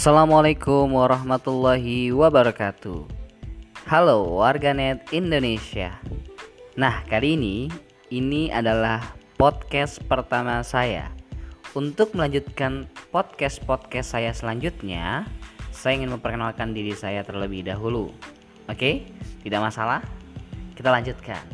Assalamualaikum warahmatullahi wabarakatuh. Halo warganet Indonesia. Nah, kali ini ini adalah podcast pertama saya. Untuk melanjutkan podcast-podcast saya selanjutnya, saya ingin memperkenalkan diri saya terlebih dahulu. Oke? Tidak masalah? Kita lanjutkan.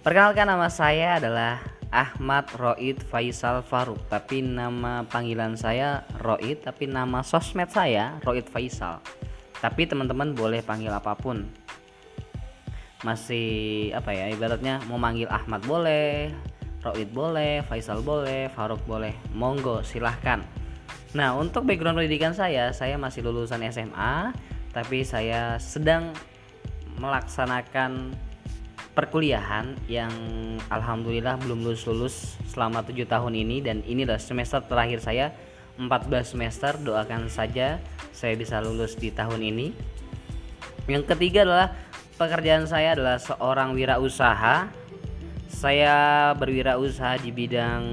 Perkenalkan nama saya adalah Ahmad Roid Faisal Faruk. Tapi nama panggilan saya Roid tapi nama sosmed saya Roid Faisal. Tapi teman-teman boleh panggil apa pun. Masih apa ya ibaratnya mau manggil Ahmad boleh Roid boleh Faisal boleh Faruk boleh. Monggo silahkan. Nah untuk background pendidikan saya saya masih lulusan SMA tapi saya sedang melaksanakan perkuliahan yang alhamdulillah belum lulus lulus selama tujuh tahun ini. Dan ini adalah semester terakhir saya 14 semester. Doakan saja saya bisa lulus di tahun ini. Yang ketiga adalah pekerjaan saya adalah seorang wirausaha. Saya berwirausaha di bidang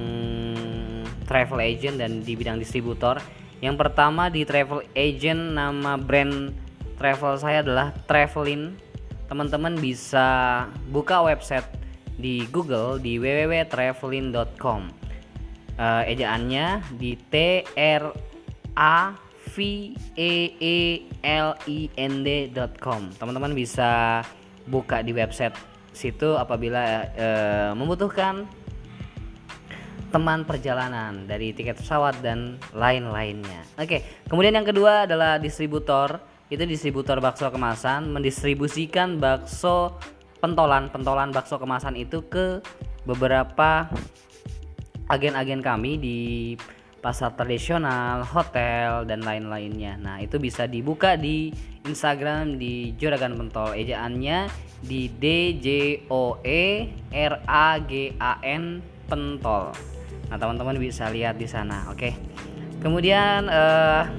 travel agent dan di bidang distributor. Yang pertama di travel agent nama brand travel saya adalah Travelin teman-teman bisa buka website di Google di www.travelin.com uh, ejaannya di T R A V E E L I N D.com teman-teman bisa buka di website situ apabila uh, membutuhkan teman perjalanan dari tiket pesawat dan lain-lainnya. Oke, kemudian yang kedua adalah distributor itu distributor bakso kemasan mendistribusikan bakso pentolan pentolan bakso kemasan itu ke beberapa agen-agen kami di pasar tradisional, hotel dan lain-lainnya. Nah, itu bisa dibuka di Instagram di Juragan Pentol. Ejaannya di D J O E R A G A N Pentol. Nah, teman-teman bisa lihat di sana, oke. Kemudian uh,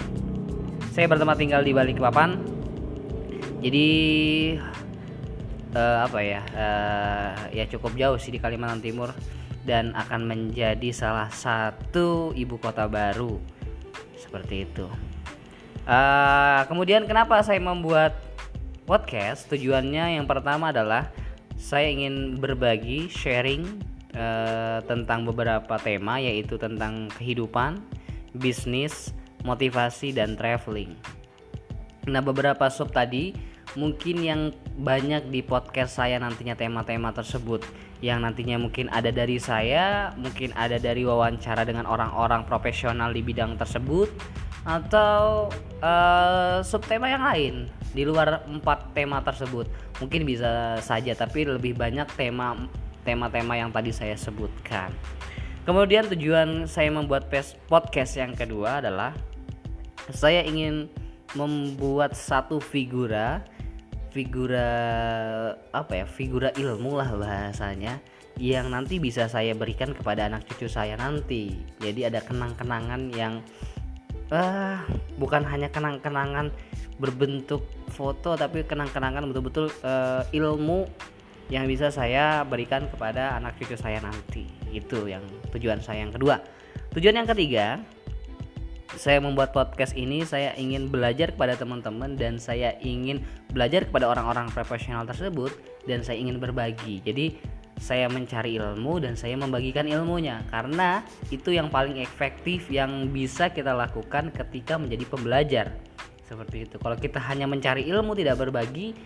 saya bertempat tinggal di Balikpapan. Jadi uh, apa ya uh, ya cukup jauh sih di Kalimantan Timur dan akan menjadi salah satu ibu kota baru. Seperti itu. Uh, kemudian kenapa saya membuat podcast? Tujuannya yang pertama adalah saya ingin berbagi sharing uh, tentang beberapa tema yaitu tentang kehidupan bisnis motivasi dan traveling. Nah, beberapa sub tadi mungkin yang banyak di podcast saya nantinya tema-tema tersebut yang nantinya mungkin ada dari saya, mungkin ada dari wawancara dengan orang-orang profesional di bidang tersebut atau uh, subtema yang lain di luar empat tema tersebut. Mungkin bisa saja tapi lebih banyak tema tema-tema yang tadi saya sebutkan. Kemudian tujuan saya membuat podcast yang kedua adalah saya ingin membuat satu figura figura apa ya figura ilmu lah bahasanya yang nanti bisa saya berikan kepada anak cucu saya nanti. Jadi ada kenang-kenangan yang uh, bukan hanya kenang-kenangan berbentuk foto tapi kenang-kenangan betul-betul uh, ilmu yang bisa saya berikan kepada anak cucu saya nanti itu yang tujuan saya yang kedua tujuan yang ketiga saya membuat podcast ini saya ingin belajar kepada teman-teman dan saya ingin belajar kepada orang-orang profesional tersebut dan saya ingin berbagi. Jadi saya mencari ilmu dan saya membagikan ilmunya karena itu yang paling efektif yang bisa kita lakukan ketika menjadi pembelajar. Seperti itu. Kalau kita hanya mencari ilmu tidak berbagi,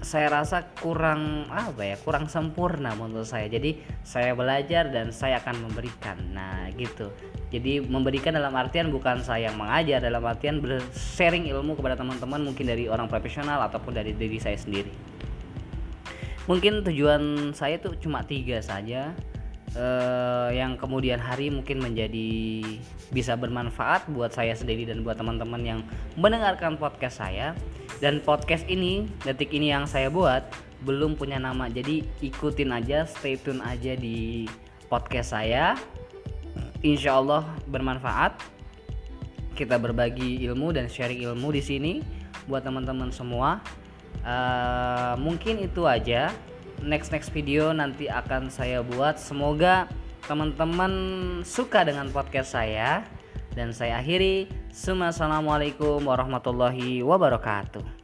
saya rasa kurang apa ya kurang sempurna menurut saya. Jadi saya belajar dan saya akan memberikan. Nah gitu. Jadi memberikan dalam artian bukan saya yang mengajar dalam artian sharing ilmu kepada teman-teman mungkin dari orang profesional ataupun dari diri saya sendiri. Mungkin tujuan saya itu cuma tiga saja uh, yang kemudian hari mungkin menjadi bisa bermanfaat buat saya sendiri dan buat teman-teman yang mendengarkan podcast saya. Dan podcast ini detik ini yang saya buat belum punya nama. Jadi ikutin aja stay tune aja di podcast saya. Insya Allah bermanfaat. Kita berbagi ilmu dan sharing ilmu di sini buat teman-teman semua. Uh, mungkin itu aja next next video nanti akan saya buat semoga teman-teman suka dengan podcast saya dan saya akhiri. Assalamualaikum warahmatullahi wabarakatuh.